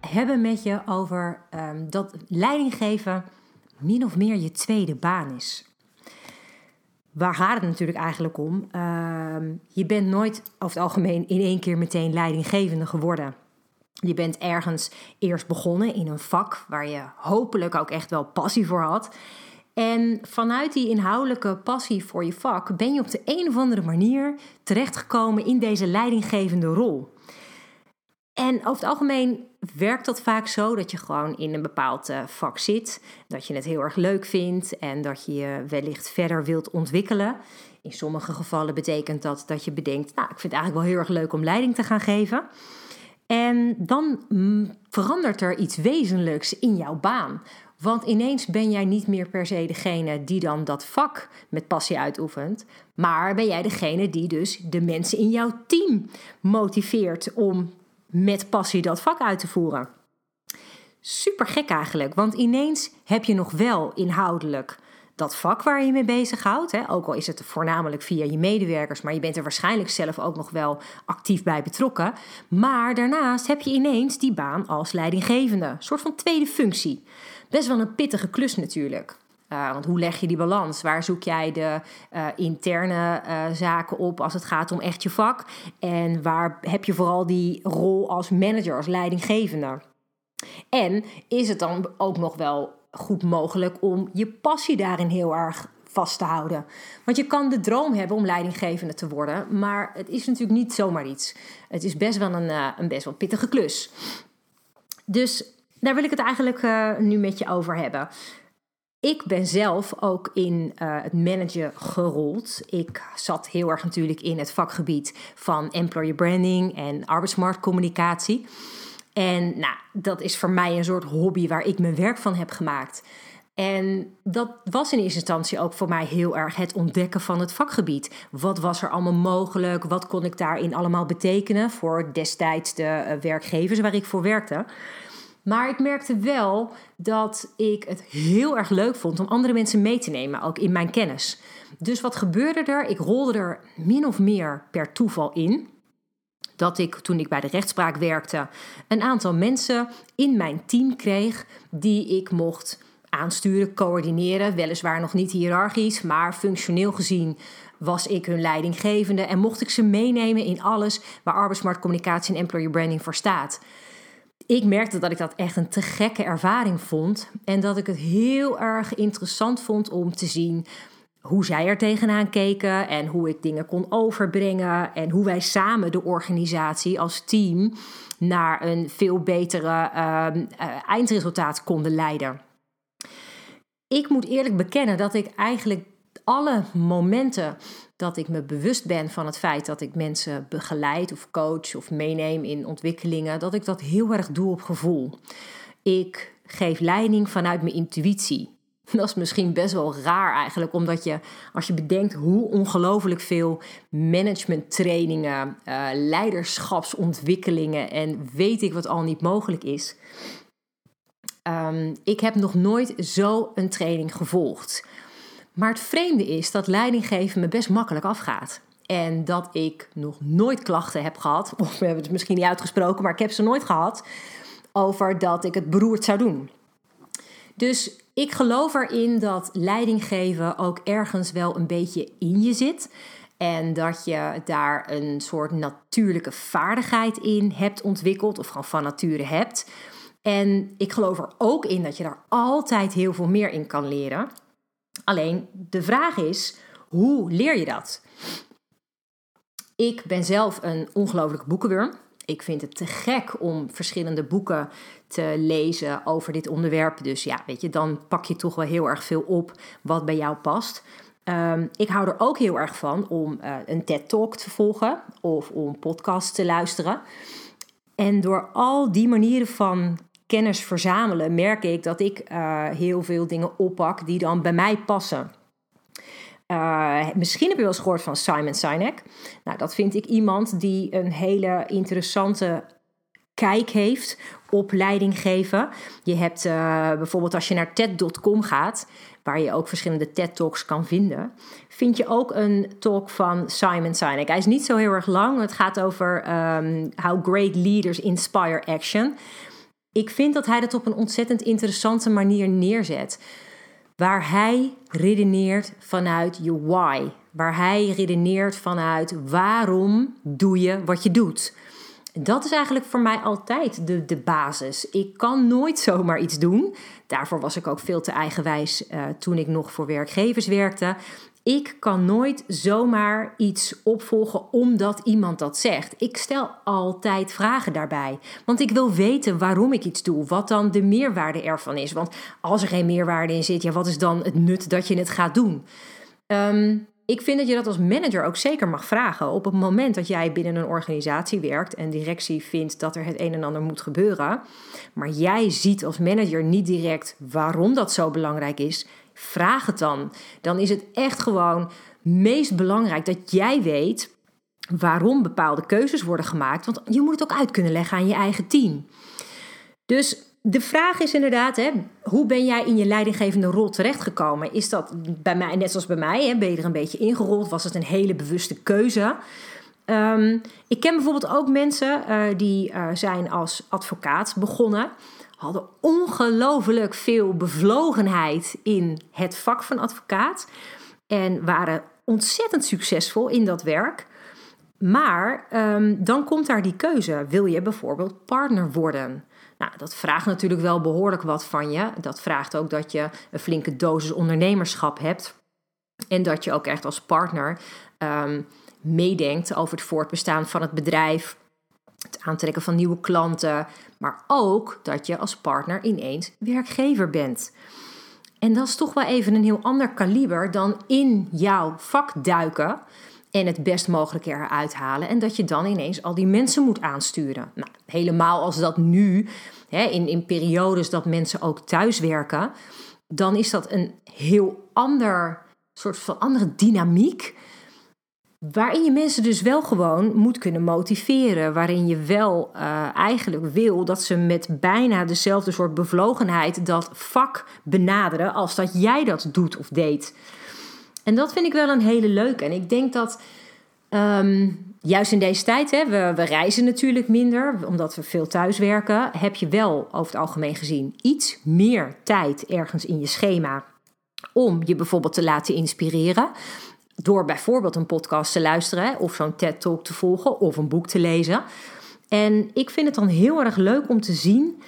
hebben met je over um, dat leidinggeven min of meer je tweede baan is. Waar gaat het natuurlijk eigenlijk om? Uh, je bent nooit over het algemeen in één keer meteen leidinggevende geworden. Je bent ergens eerst begonnen in een vak waar je hopelijk ook echt wel passie voor had. En vanuit die inhoudelijke passie voor je vak ben je op de een of andere manier terechtgekomen in deze leidinggevende rol. En over het algemeen werkt dat vaak zo dat je gewoon in een bepaald uh, vak zit, dat je het heel erg leuk vindt en dat je je wellicht verder wilt ontwikkelen. In sommige gevallen betekent dat dat je bedenkt, nou, ik vind het eigenlijk wel heel erg leuk om leiding te gaan geven. En dan mm, verandert er iets wezenlijks in jouw baan. Want ineens ben jij niet meer per se degene die dan dat vak met passie uitoefent, maar ben jij degene die dus de mensen in jouw team motiveert om met passie dat vak uit te voeren. Super gek eigenlijk, want ineens heb je nog wel inhoudelijk dat vak waar je mee bezighoudt. Hè? Ook al is het voornamelijk via je medewerkers, maar je bent er waarschijnlijk zelf ook nog wel actief bij betrokken. Maar daarnaast heb je ineens die baan als leidinggevende, een soort van tweede functie. Best wel een pittige klus natuurlijk. Uh, want hoe leg je die balans? Waar zoek jij de uh, interne uh, zaken op als het gaat om echt je vak? En waar heb je vooral die rol als manager, als leidinggevende? En is het dan ook nog wel goed mogelijk om je passie daarin heel erg vast te houden? Want je kan de droom hebben om leidinggevende te worden, maar het is natuurlijk niet zomaar iets. Het is best wel een, een best wel pittige klus. Dus daar wil ik het eigenlijk nu met je over hebben. Ik ben zelf ook in uh, het managen gerold. Ik zat heel erg natuurlijk in het vakgebied van employer branding en arbeidsmarktcommunicatie. En nou, dat is voor mij een soort hobby waar ik mijn werk van heb gemaakt. En dat was in eerste instantie ook voor mij heel erg het ontdekken van het vakgebied. Wat was er allemaal mogelijk? Wat kon ik daarin allemaal betekenen voor destijds de eh, werkgevers waar ik voor werkte? Maar ik merkte wel dat ik het heel erg leuk vond om andere mensen mee te nemen, ook in mijn kennis. Dus wat gebeurde er? Ik rolde er min of meer per toeval in. Dat ik toen ik bij de rechtspraak werkte, een aantal mensen in mijn team kreeg die ik mocht aansturen, coördineren. Weliswaar nog niet hiërarchisch, maar functioneel gezien was ik hun leidinggevende en mocht ik ze meenemen in alles waar arbeidsmarktcommunicatie en employer branding voor staat ik merkte dat ik dat echt een te gekke ervaring vond. En dat ik het heel erg interessant vond om te zien hoe zij er tegenaan keken en hoe ik dingen kon overbrengen en hoe wij samen de organisatie als team naar een veel betere uh, eindresultaat konden leiden. Ik moet eerlijk bekennen dat ik eigenlijk alle momenten dat ik me bewust ben van het feit dat ik mensen begeleid of coach of meeneem in ontwikkelingen, dat ik dat heel erg doe op gevoel. Ik geef leiding vanuit mijn intuïtie. Dat is misschien best wel raar eigenlijk, omdat je, als je bedenkt hoe ongelooflijk veel managementtrainingen, uh, leiderschapsontwikkelingen en weet ik wat al niet mogelijk is. Um, ik heb nog nooit zo een training gevolgd. Maar het vreemde is dat leidinggeven me best makkelijk afgaat. En dat ik nog nooit klachten heb gehad, of we hebben het misschien niet uitgesproken, maar ik heb ze nooit gehad, over dat ik het beroerd zou doen. Dus ik geloof erin dat leidinggeven ook ergens wel een beetje in je zit. En dat je daar een soort natuurlijke vaardigheid in hebt ontwikkeld, of gewoon van nature hebt. En ik geloof er ook in dat je daar altijd heel veel meer in kan leren. Alleen de vraag is, hoe leer je dat? Ik ben zelf een ongelooflijke boekenwurm. Ik vind het te gek om verschillende boeken te lezen over dit onderwerp. Dus ja, weet je, dan pak je toch wel heel erg veel op wat bij jou past. Um, ik hou er ook heel erg van om uh, een TED-talk te volgen of om podcasts te luisteren. En door al die manieren van kennis verzamelen, merk ik dat ik uh, heel veel dingen oppak die dan bij mij passen. Uh, misschien heb je wel eens gehoord van Simon Sinek. Nou, dat vind ik iemand die een hele interessante kijk heeft op leiding geven. Je hebt uh, bijvoorbeeld als je naar TED.com gaat, waar je ook verschillende TED-talks kan vinden, vind je ook een talk van Simon Sinek. Hij is niet zo heel erg lang. Het gaat over um, how great leaders inspire action. Ik vind dat hij dat op een ontzettend interessante manier neerzet. Waar hij redeneert vanuit je why. Waar hij redeneert vanuit waarom doe je wat je doet. Dat is eigenlijk voor mij altijd de, de basis. Ik kan nooit zomaar iets doen. Daarvoor was ik ook veel te eigenwijs uh, toen ik nog voor werkgevers werkte. Ik kan nooit zomaar iets opvolgen omdat iemand dat zegt. Ik stel altijd vragen daarbij. Want ik wil weten waarom ik iets doe. Wat dan de meerwaarde ervan is. Want als er geen meerwaarde in zit, ja, wat is dan het nut dat je het gaat doen? Um, ik vind dat je dat als manager ook zeker mag vragen. Op het moment dat jij binnen een organisatie werkt en directie vindt dat er het een en ander moet gebeuren, maar jij ziet als manager niet direct waarom dat zo belangrijk is, vraag het dan. Dan is het echt gewoon meest belangrijk dat jij weet waarom bepaalde keuzes worden gemaakt, want je moet het ook uit kunnen leggen aan je eigen team. Dus de vraag is inderdaad, hè, hoe ben jij in je leidinggevende rol terechtgekomen? Is dat bij mij, net zoals bij mij, hè, ben je er een beetje ingerold? Was het een hele bewuste keuze? Um, ik ken bijvoorbeeld ook mensen uh, die uh, zijn als advocaat begonnen. Hadden ongelooflijk veel bevlogenheid in het vak van advocaat. En waren ontzettend succesvol in dat werk. Maar um, dan komt daar die keuze. Wil je bijvoorbeeld partner worden? Nou, dat vraagt natuurlijk wel behoorlijk wat van je. Dat vraagt ook dat je een flinke dosis ondernemerschap hebt. En dat je ook echt als partner um, meedenkt over het voortbestaan van het bedrijf, het aantrekken van nieuwe klanten, maar ook dat je als partner ineens werkgever bent. En dat is toch wel even een heel ander kaliber dan in jouw vak duiken en het best mogelijke eruit halen. En dat je dan ineens al die mensen moet aansturen. Nou, helemaal als dat nu, hè, in, in periodes dat mensen ook thuiswerken, dan is dat een heel ander soort van andere dynamiek. Waarin je mensen dus wel gewoon moet kunnen motiveren. Waarin je wel uh, eigenlijk wil dat ze met bijna dezelfde soort bevlogenheid dat vak benaderen als dat jij dat doet of deed. En dat vind ik wel een hele leuke. En ik denk dat um, juist in deze tijd, hè, we, we reizen natuurlijk minder, omdat we veel thuis werken, heb je wel over het algemeen gezien iets meer tijd ergens in je schema om je bijvoorbeeld te laten inspireren. Door bijvoorbeeld een podcast te luisteren of zo'n TED-talk te volgen of een boek te lezen. En ik vind het dan heel erg leuk om te zien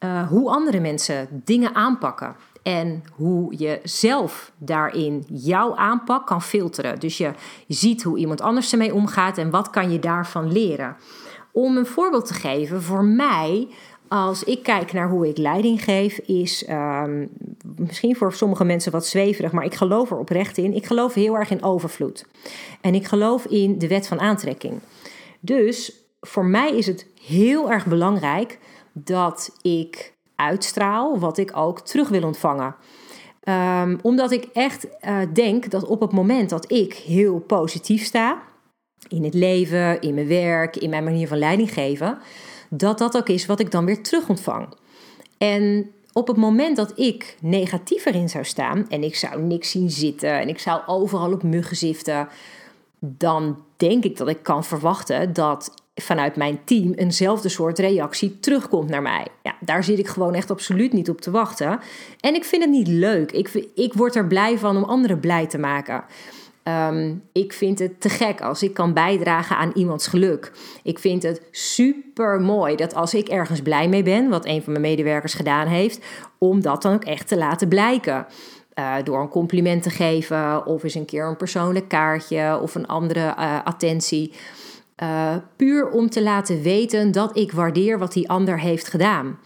uh, hoe andere mensen dingen aanpakken en hoe je zelf daarin jouw aanpak kan filteren. Dus je ziet hoe iemand anders ermee omgaat en wat kan je daarvan leren. Om een voorbeeld te geven, voor mij, als ik kijk naar hoe ik leiding geef, is um, misschien voor sommige mensen wat zweverig, maar ik geloof er oprecht in. Ik geloof heel erg in overvloed. En ik geloof in de wet van aantrekking. Dus voor mij is het heel erg belangrijk dat ik uitstraal, wat ik ook terug wil ontvangen. Um, omdat ik echt uh, denk dat op het moment dat ik heel positief sta, in het leven, in mijn werk, in mijn manier van leiding geven, dat dat ook is wat ik dan weer terug ontvang. En op het moment dat ik negatief erin zou staan en ik zou niks zien zitten en ik zou overal op muggen ziften, dan denk ik dat ik kan verwachten dat vanuit mijn team eenzelfde soort reactie terugkomt naar mij. Ja, daar zit ik gewoon echt absoluut niet op te wachten. En ik vind het niet leuk. Ik, ik word er blij van om anderen blij te maken. Um, ik vind het te gek als ik kan bijdragen aan iemands geluk. Ik vind het super mooi dat als ik ergens blij mee ben, wat een van mijn medewerkers gedaan heeft, om dat dan ook echt te laten blijken. Uh, door een compliment te geven, of eens een keer een persoonlijk kaartje of een andere uh, attentie. Uh, puur om te laten weten dat ik waardeer wat die ander heeft gedaan.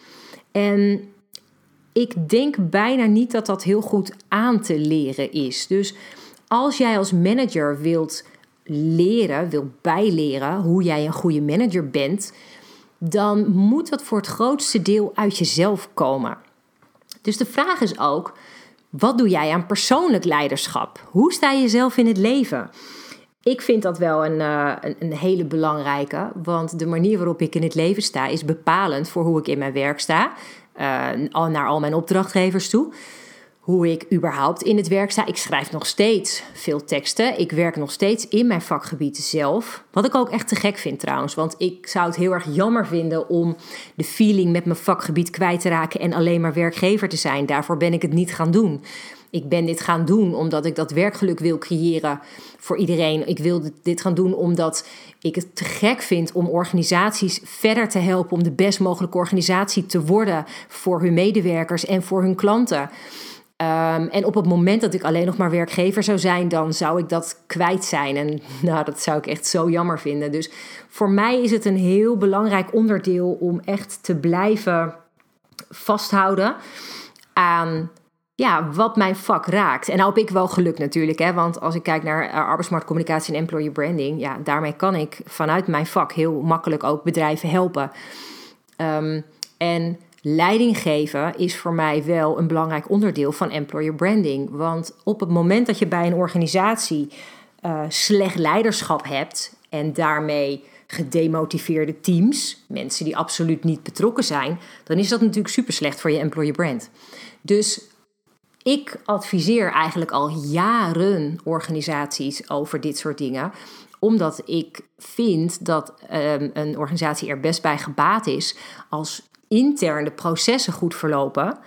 En ik denk bijna niet dat dat heel goed aan te leren is. Dus als jij als manager wilt leren, wil bijleren hoe jij een goede manager bent, dan moet dat voor het grootste deel uit jezelf komen. Dus de vraag is ook: wat doe jij aan persoonlijk leiderschap? Hoe sta je zelf in het leven? Ik vind dat wel een, uh, een, een, hele belangrijke, want de manier waarop ik in het leven sta is bepalend voor hoe ik in mijn werk sta, uh, naar al mijn opdrachtgevers toe hoe ik überhaupt in het werk sta. Ik schrijf nog steeds veel teksten. Ik werk nog steeds in mijn vakgebied zelf. Wat ik ook echt te gek vind trouwens. Want ik zou het heel erg jammer vinden om de feeling met mijn vakgebied kwijt te raken en alleen maar werkgever te zijn. Daarvoor ben ik het niet gaan doen. Ik ben dit gaan doen omdat ik dat werkgeluk wil creëren voor iedereen. Ik wil dit gaan doen omdat ik het te gek vind om organisaties verder te helpen om de best mogelijke organisatie te worden voor hun medewerkers en voor hun klanten. Ehm, en op het moment dat ik alleen nog maar werkgever zou zijn, dan zou ik dat kwijt zijn. En nou, dat zou ik echt zo jammer vinden. Dus voor mij is het een heel belangrijk onderdeel om echt te blijven vasthouden aan ja, wat mijn vak raakt. En nou heb ik wel geluk natuurlijk, hè, want als ik kijk naar uh, arbeidsmarktcommunicatie en employer branding, ja, daarmee kan ik vanuit mijn vak heel makkelijk ook bedrijven helpen. Um, en leiding geven is voor mij wel een belangrijk onderdeel van employer branding. Want op het moment dat je bij een organisatie uh, slecht leiderschap hebt en daarmee gedemotiveerde teams, mensen die absoluut niet betrokken zijn, dan is dat natuurlijk super slecht voor je employer brand. Dus ik adviseer eigenlijk al jaren organisaties over dit soort dingen omdat ik vind dat um, een organisatie er best bij gebaat is als intern de processen goed verlopen,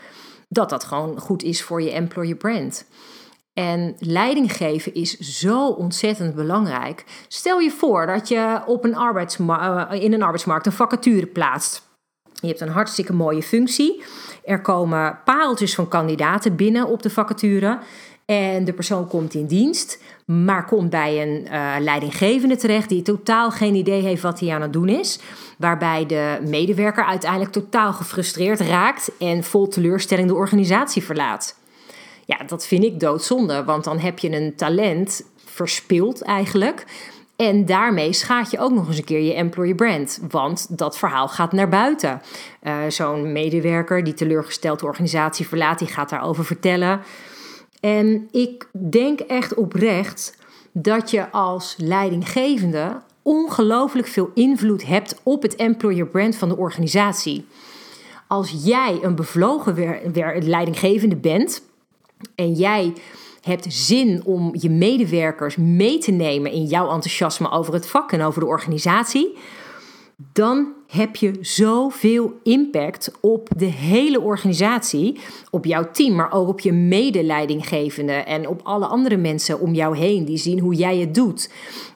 dat dat gewoon goed is voor je employer brand. En leiding geven is zo ontzettend belangrijk. Stel je voor dat je op een eh, in een arbeidsmarkt een vacature plaatst. Je hebt een hartstikke mooie functie. Er komen pareltjes van kandidaten binnen op de vacature. En de persoon komt in dienst, maar komt bij een uh, leidinggevende terecht die totaal geen idee heeft wat hij aan het doen is. Waarbij de medewerker uiteindelijk totaal gefrustreerd raakt en vol teleurstelling de organisatie verlaat. Ja, dat vind ik doodzonde, want dan heb je een talent verspild eigenlijk. En daarmee schaadt je ook nog eens een keer je employer brand. Want dat verhaal gaat naar buiten. Uh, Zo'n medewerker die teleurgesteld de organisatie verlaat, die gaat daarover vertellen. En ik denk echt oprecht dat je als leidinggevende ongelooflijk veel invloed hebt op het employer brand van de organisatie. Als jij een bevlogen leidinggevende bent en jij hebt zin om je medewerkers mee te nemen in jouw enthousiasme over het vak en over de organisatie, dan heb je zoveel impact op de hele organisatie, op jouw team, maar ook op je medeleidinggevende en op alle andere mensen om jou heen die zien hoe jij het doet.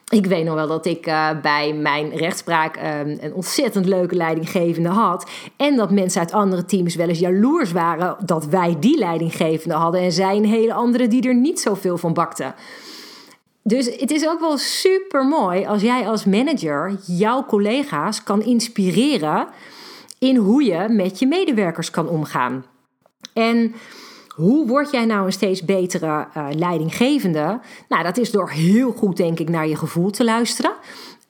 Ik weet nog wel dat ik uh, bij mijn rechtspraak um, een ontzettend leuke leidinggevende had. En dat mensen uit andere teams wel eens jaloers waren dat wij die leidinggevende hadden. En zij een hele andere die er niet zoveel van bakte. Dus het is ook wel super mooi als jij als manager jouw collega's kan inspireren in hoe je met je medewerkers kan omgaan. En hoe word jij nou een steeds betere uh, leidinggevende? Nou, dat is door heel goed, denk ik, naar je gevoel te luisteren.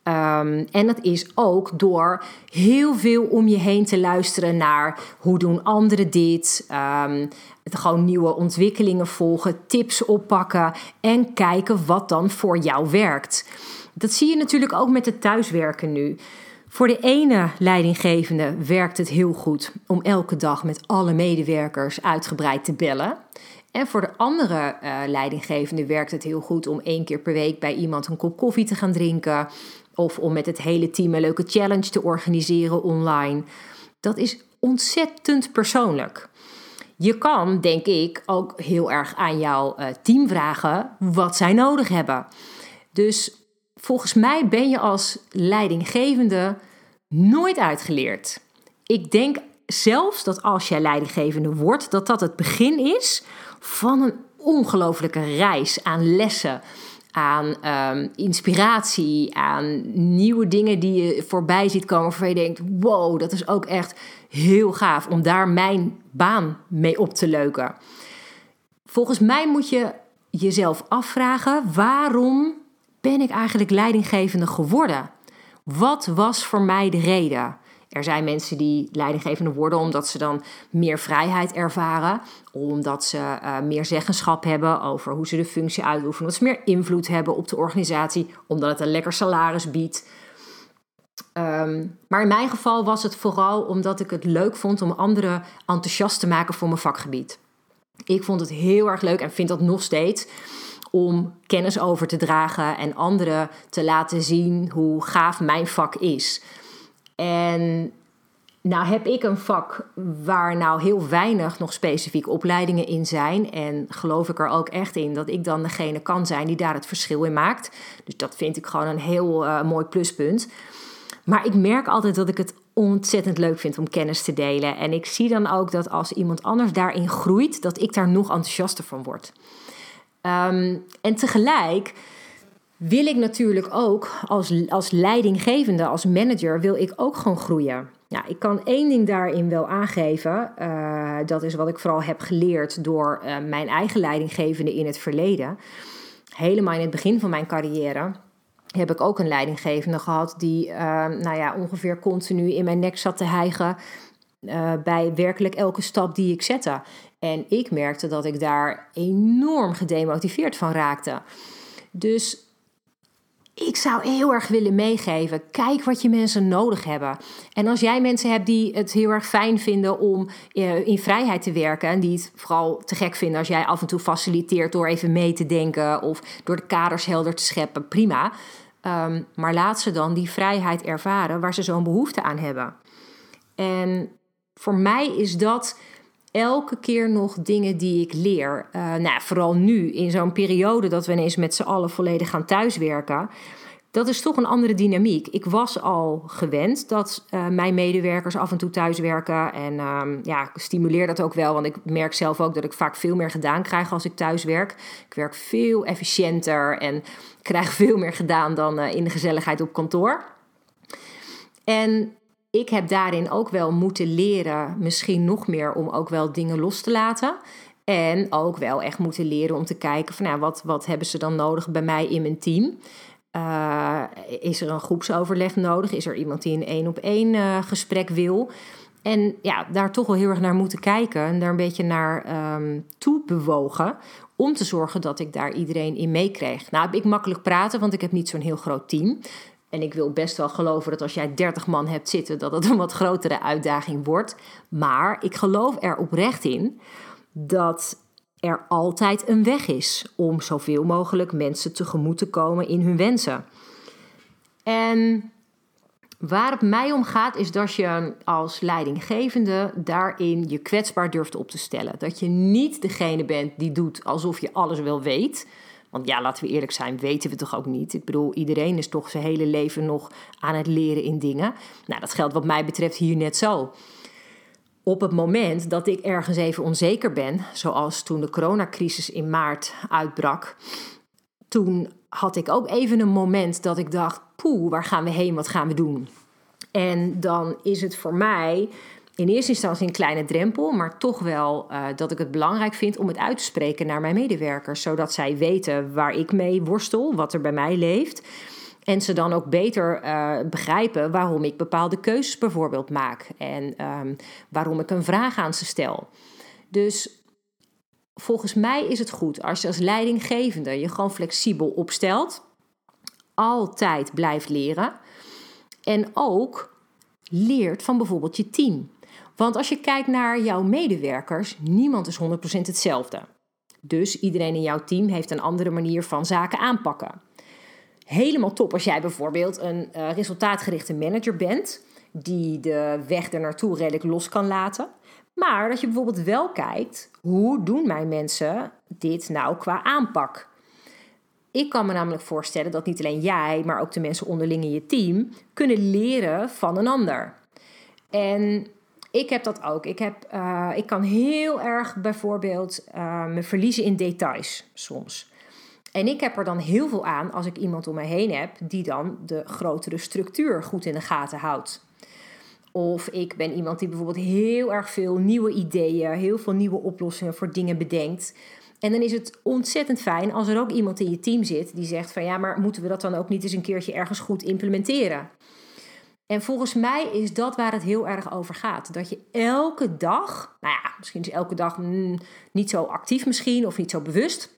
Um, en dat is ook door heel veel om je heen te luisteren naar hoe doen anderen dit. Um, gewoon nieuwe ontwikkelingen volgen, tips oppakken en kijken wat dan voor jou werkt. Dat zie je natuurlijk ook met het thuiswerken nu. Voor de ene leidinggevende werkt het heel goed om elke dag met alle medewerkers uitgebreid te bellen. En voor de andere uh, leidinggevende werkt het heel goed om één keer per week bij iemand een kop koffie te gaan drinken. Of om met het hele team een leuke challenge te organiseren online. Dat is ontzettend persoonlijk. Je kan, denk ik, ook heel erg aan jouw uh, team vragen wat zij nodig hebben. Dus volgens mij ben je als leidinggevende nooit uitgeleerd. Ik denk zelfs dat als jij leidinggevende wordt, dat dat het begin is van een ongelofelijke reis aan lessen, aan um, inspiratie, aan nieuwe dingen die je voorbij ziet komen waarvan je denkt: wow, dat is ook echt heel gaaf om daar mijn baan mee op te leuken. Volgens mij moet je jezelf afvragen: waarom ben ik eigenlijk leidinggevende geworden? Wat was voor mij de reden? Er zijn mensen die leidinggevende worden omdat ze dan meer vrijheid ervaren, omdat ze uh, meer zeggenschap hebben over hoe ze de functie uitoefenen, omdat ze meer invloed hebben op de organisatie, omdat het een lekker salaris biedt. Ehm, maar in mijn geval was het vooral omdat ik het leuk vond om anderen enthousiast te maken voor mijn vakgebied. Ik vond het heel erg leuk en vind dat nog steeds om kennis over te dragen en anderen te laten zien hoe gaaf mijn vak is. En nou heb ik een vak waar nou heel weinig nog specifiek opleidingen in zijn. En geloof ik er ook echt in dat ik dan degene kan zijn die daar het verschil in maakt. Dus dat vind ik gewoon een heel uh, mooi pluspunt. Maar ik merk altijd dat ik het ontzettend leuk vind om kennis te delen. En ik zie dan ook dat als iemand anders daarin groeit, dat ik daar nog enthousiaster van word. Um, en tegelijk wil ik natuurlijk ook als, als leidinggevende, als manager, wil ik ook gewoon groeien. Ja, ik kan één ding daarin wel aangeven. Uh, dat is wat ik vooral heb geleerd door uh, mijn eigen leidinggevende in het verleden. Helemaal in het begin van mijn carrière heb ik ook een leidinggevende gehad die uh, nou ja, ongeveer continu in mijn nek zat te hijgen bij werkelijk elke stap die ik zette. En ik merkte dat ik daar enorm gedemotiveerd van raakte. Dus ik zou heel erg willen meegeven. Kijk wat je mensen nodig hebben. En als jij mensen hebt die het heel erg fijn vinden om eh, in vrijheid te werken. En die het vooral te gek vinden als jij af en toe faciliteert door even mee te denken. Of door de kaders helder te scheppen. Prima. Ehm, maar laat ze dan die vrijheid ervaren waar ze zo'n behoefte aan hebben. En voor mij is dat elke keer nog dingen die ik leer. Uh, nou, vooral nu in zo'n periode dat we ineens met z'n allen volledig gaan thuiswerken. Dat is toch een andere dynamiek. Ik was al gewend dat uh, mijn medewerkers af en toe thuiswerken. En uh, ja, ik stimuleer dat ook wel. Want ik merk zelf ook dat ik vaak veel meer gedaan krijg als ik thuis werk. Ik werk veel efficiënter en krijg veel meer gedaan dan uh, in de gezelligheid op kantoor. En ik heb daarin ook wel moeten leren, misschien nog meer, om ook wel dingen los te laten. En ook wel echt moeten leren om te kijken van nou, wat, wat hebben ze dan nodig bij mij in mijn team. Uh, is er een groepsoverleg nodig? Is er iemand die een één op één gesprek wil? En ja, daar toch wel heel erg naar moeten kijken en daar een beetje naar um, toe bewogen. Om te zorgen dat ik daar iedereen in meekreeg. Nou, heb ik makkelijk praten, want ik heb niet zo'n heel groot team. En ik wil best wel geloven dat als jij 30 man hebt zitten, dat het een wat grotere uitdaging wordt. Maar ik geloof er oprecht in dat er altijd een weg is om zoveel mogelijk mensen tegemoet te komen in hun wensen. En waar het mij om gaat, is dat je als leidinggevende daarin je kwetsbaar durft op te stellen. Dat je niet degene bent die doet alsof je alles wel weet. Want ja, laten we eerlijk zijn, weten we toch ook niet. Ik bedoel, iedereen is toch zijn hele leven nog aan het leren in dingen. Nou, dat geldt wat mij betreft hier net zo. Op het moment dat ik ergens even onzeker ben, zoals toen de coronacrisis in maart uitbrak, toen had ik ook even een moment dat ik dacht: poeh, waar gaan we heen? Wat gaan we doen? En dan is het voor mij in eerste instantie een kleine drempel, maar toch wel uh, dat ik het belangrijk vind om het uit te spreken naar mijn medewerkers, zodat zij weten waar ik mee worstel, wat er bij mij leeft. En ze dan ook beter uh, begrijpen waarom ik bepaalde keuzes bijvoorbeeld maak en um, waarom ik een vraag aan ze stel. Dus volgens mij is het goed als je als leidinggevende je gewoon flexibel opstelt, altijd blijft leren en ook leert van bijvoorbeeld je team. Want als je kijkt naar jouw medewerkers, niemand is 100% hetzelfde. Dus iedereen in jouw team heeft een andere manier van zaken aanpakken. Helemaal top als jij bijvoorbeeld een uh, resultaatgerichte manager bent, die de weg er naartoe redelijk los kan laten. Maar dat je bijvoorbeeld wel kijkt, hoe doen mijn mensen dit nou qua aanpak? Ik kan me namelijk voorstellen dat niet alleen jij, maar ook de mensen onderling in je team kunnen leren van een ander. En ik heb dat ook. Ik, heb, uh, ik kan heel erg bijvoorbeeld uh, me verliezen in details soms. En ik heb er dan heel veel aan als ik iemand om me heen heb die dan de grotere structuur goed in de gaten houdt. Of ik ben iemand die bijvoorbeeld heel erg veel nieuwe ideeën, heel veel nieuwe oplossingen voor dingen bedenkt. En dan is het ontzettend fijn als er ook iemand in je team zit die zegt van ja, maar moeten we dat dan ook niet eens een keertje ergens goed implementeren? En volgens mij is dat waar het heel erg over gaat. Dat je elke dag, nou ja, misschien is elke dag niet zo actief misschien of niet zo bewust.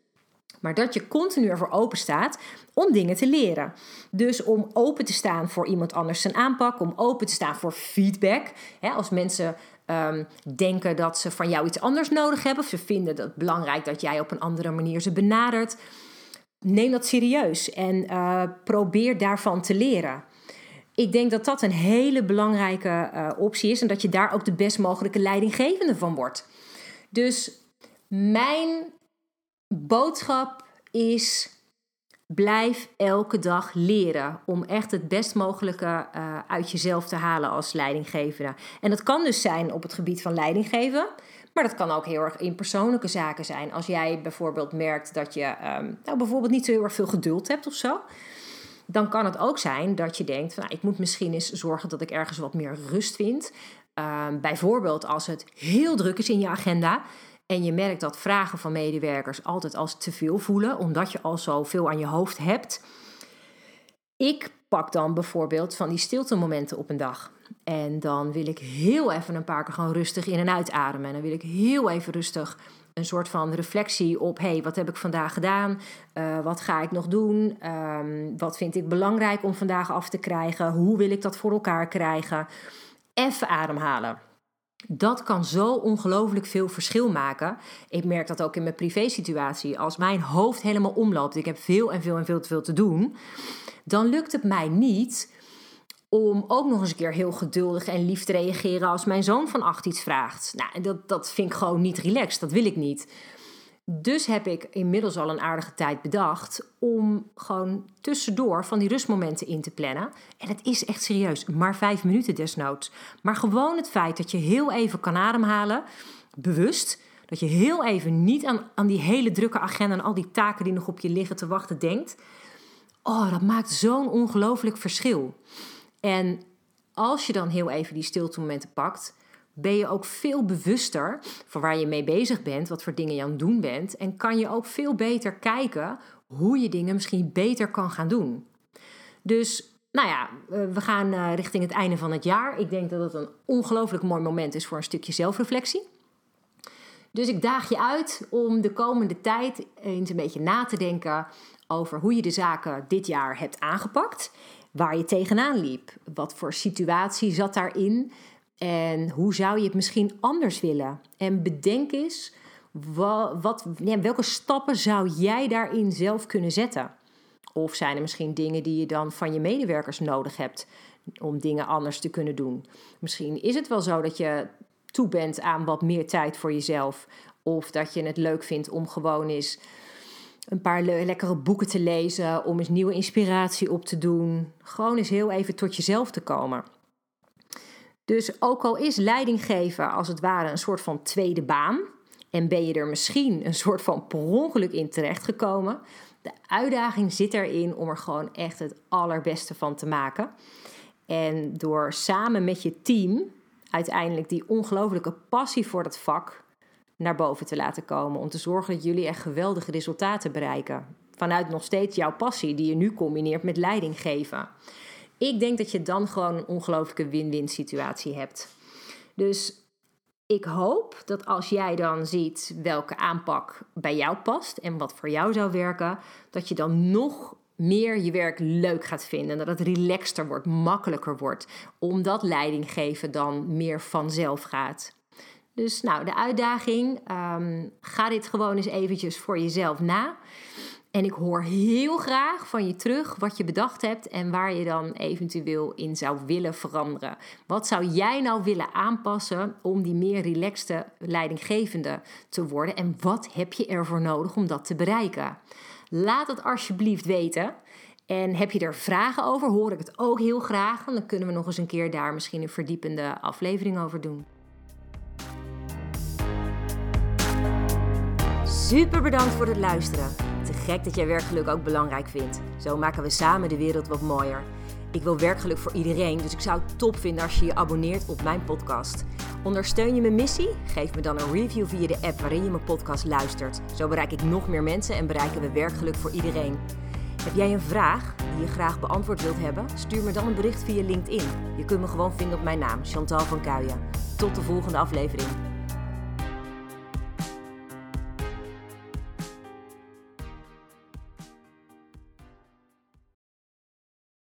Maar dat je continu ervoor open staat om dingen te leren. Dus om open te staan voor iemand anders zijn aanpak, om open te staan voor feedback. als mensen ehm, denken dat ze van jou iets anders nodig hebben, of ze vinden het belangrijk dat jij op een andere manier ze benadert, neem dat serieus en uh, probeer daarvan te leren. Ik denk dat dat een hele belangrijke uh, optie is en dat je daar ook de best mogelijke leidinggevende van wordt. Dus mijn boodschap is: blijf elke dag leren om echt het best mogelijke uh, uit jezelf te halen als leidinggevende. En dat kan dus zijn op het gebied van leidinggeven. Maar dat kan ook heel erg in persoonlijke zaken zijn. Als jij bijvoorbeeld merkt dat je um, nou, bijvoorbeeld niet zo heel erg veel geduld hebt of zo dan kan het ook zijn dat je denkt: nou, ik moet misschien eens zorgen dat ik ergens wat meer rust vind. Ehm, bijvoorbeeld als het heel druk is in je agenda. En je merkt dat vragen van medewerkers altijd als te veel voelen, omdat je al zoveel aan je hoofd hebt. Ik pak dan bijvoorbeeld van die stilte-momenten op een dag. En dan wil ik heel even een paar keer gewoon rustig in en uitademen. En dan wil ik heel even rustig een soort van reflectie op: hey, wat heb ik vandaag gedaan? Uh, wat ga ik nog doen? Um, wat vind ik belangrijk om vandaag af te krijgen? Hoe wil ik dat voor elkaar krijgen? Even ademhalen. Dat kan zo ongelooflijk veel verschil maken. Ik merk dat ook in mijn privésituatie. Als mijn hoofd helemaal omloopt, ik heb veel en veel en veel te veel te doen, dan lukt het mij niet om ook nog eens een keer heel geduldig en lief te reageren als mijn zoon van acht iets vraagt. Nou, dat, dat vind ik gewoon niet relaxed, dat wil ik niet. Dus heb ik inmiddels al een aardige tijd bedacht om gewoon tussendoor van die rustmomenten in te plannen. En het is echt serieus, maar vijf minuten desnoods. Maar gewoon het feit dat je heel even kan ademhalen, bewust. Dat je heel even niet aan, aan die hele drukke agenda en al die taken die nog op je liggen te wachten denkt. Oh, dat maakt zo'n ongelooflijk verschil. En als je dan heel even die stiltemomenten pakt, ben je ook veel bewuster van waar je mee bezig bent, wat voor dingen je aan het doen bent. En kan je ook veel beter kijken hoe je dingen misschien beter kan gaan doen. Dus nou ja, eh, we gaan eh, richting het einde van het jaar. Ik denk dat het een ongelooflijk mooi moment is voor een stukje zelfreflectie. Dus ik daag je uit om de komende tijd eens een beetje na te denken over hoe je de zaken dit jaar hebt aangepakt waar je tegenaan liep. Wat voor situatie zat daarin? En hoe zou je het misschien anders willen? En bedenk eens, wat, welke stappen zou jij daarin zelf kunnen zetten? Of zijn er misschien dingen die je dan van je medewerkers nodig hebt om dingen anders te kunnen doen? Misschien is het wel zo dat je toe bent aan wat meer tijd voor jezelf. Of dat je het leuk vindt om gewoon eens een paar lekkere boeken te lezen, om eens nieuwe inspiratie op te doen. Gewoon eens heel even tot jezelf te komen. Dus ook al is leiding geven als het ware een soort van tweede baan en ben je er misschien een soort van per ongeluk in terechtgekomen, de uitdaging zit erin om er gewoon echt het allerbeste van te maken. En door samen met je team uiteindelijk die ongelooflijke passie voor dat vak naar boven te laten komen. Om te zorgen dat jullie echt geweldige resultaten bereiken. Vanuit nog steeds jouw passie, die je nu combineert met leiding geven. Ik denk dat je dan gewoon een ongelooflijke win-win situatie hebt. Dus ik hoop dat als jij dan ziet welke aanpak bij jou past en wat voor jou zou werken, dat je dan nog meer je werk leuk gaat vinden. Dat het relaxter wordt, makkelijker wordt. Omdat leiding geven dan meer vanzelf gaat. Dus nou, de uitdaging, um, ga dit gewoon eens eventjes voor jezelf na. En ik hoor heel graag van je terug wat je bedacht hebt en waar je dan eventueel in zou willen veranderen. Wat zou jij nou willen aanpassen om die meer relaxte leidinggevende te worden? En wat heb je ervoor nodig om dat te bereiken? Laat het alsjeblieft weten. En heb je er vragen over, hoor ik het ook heel graag. dan kunnen we nog eens een keer daar misschien een verdiepende aflevering over doen. Super bedankt voor het luisteren. Te gek dat jij werkgeluk ook belangrijk vindt. Zo maken we samen de wereld wat mooier. Ik wil werkgeluk voor iedereen, dus ik zou het top vinden als je je abonneert op mijn podcast. Ondersteun je mijn missie? Geef me dan een review via de app waarin je mijn podcast luistert. Zo bereik ik nog meer mensen en bereiken we werkgeluk voor iedereen. Heb jij een vraag die je graag beantwoord wilt hebben? Stuur me dan een bericht via LinkedIn. Je kunt me gewoon vinden op mijn naam, Chantal van Kuijen. Tot de volgende aflevering.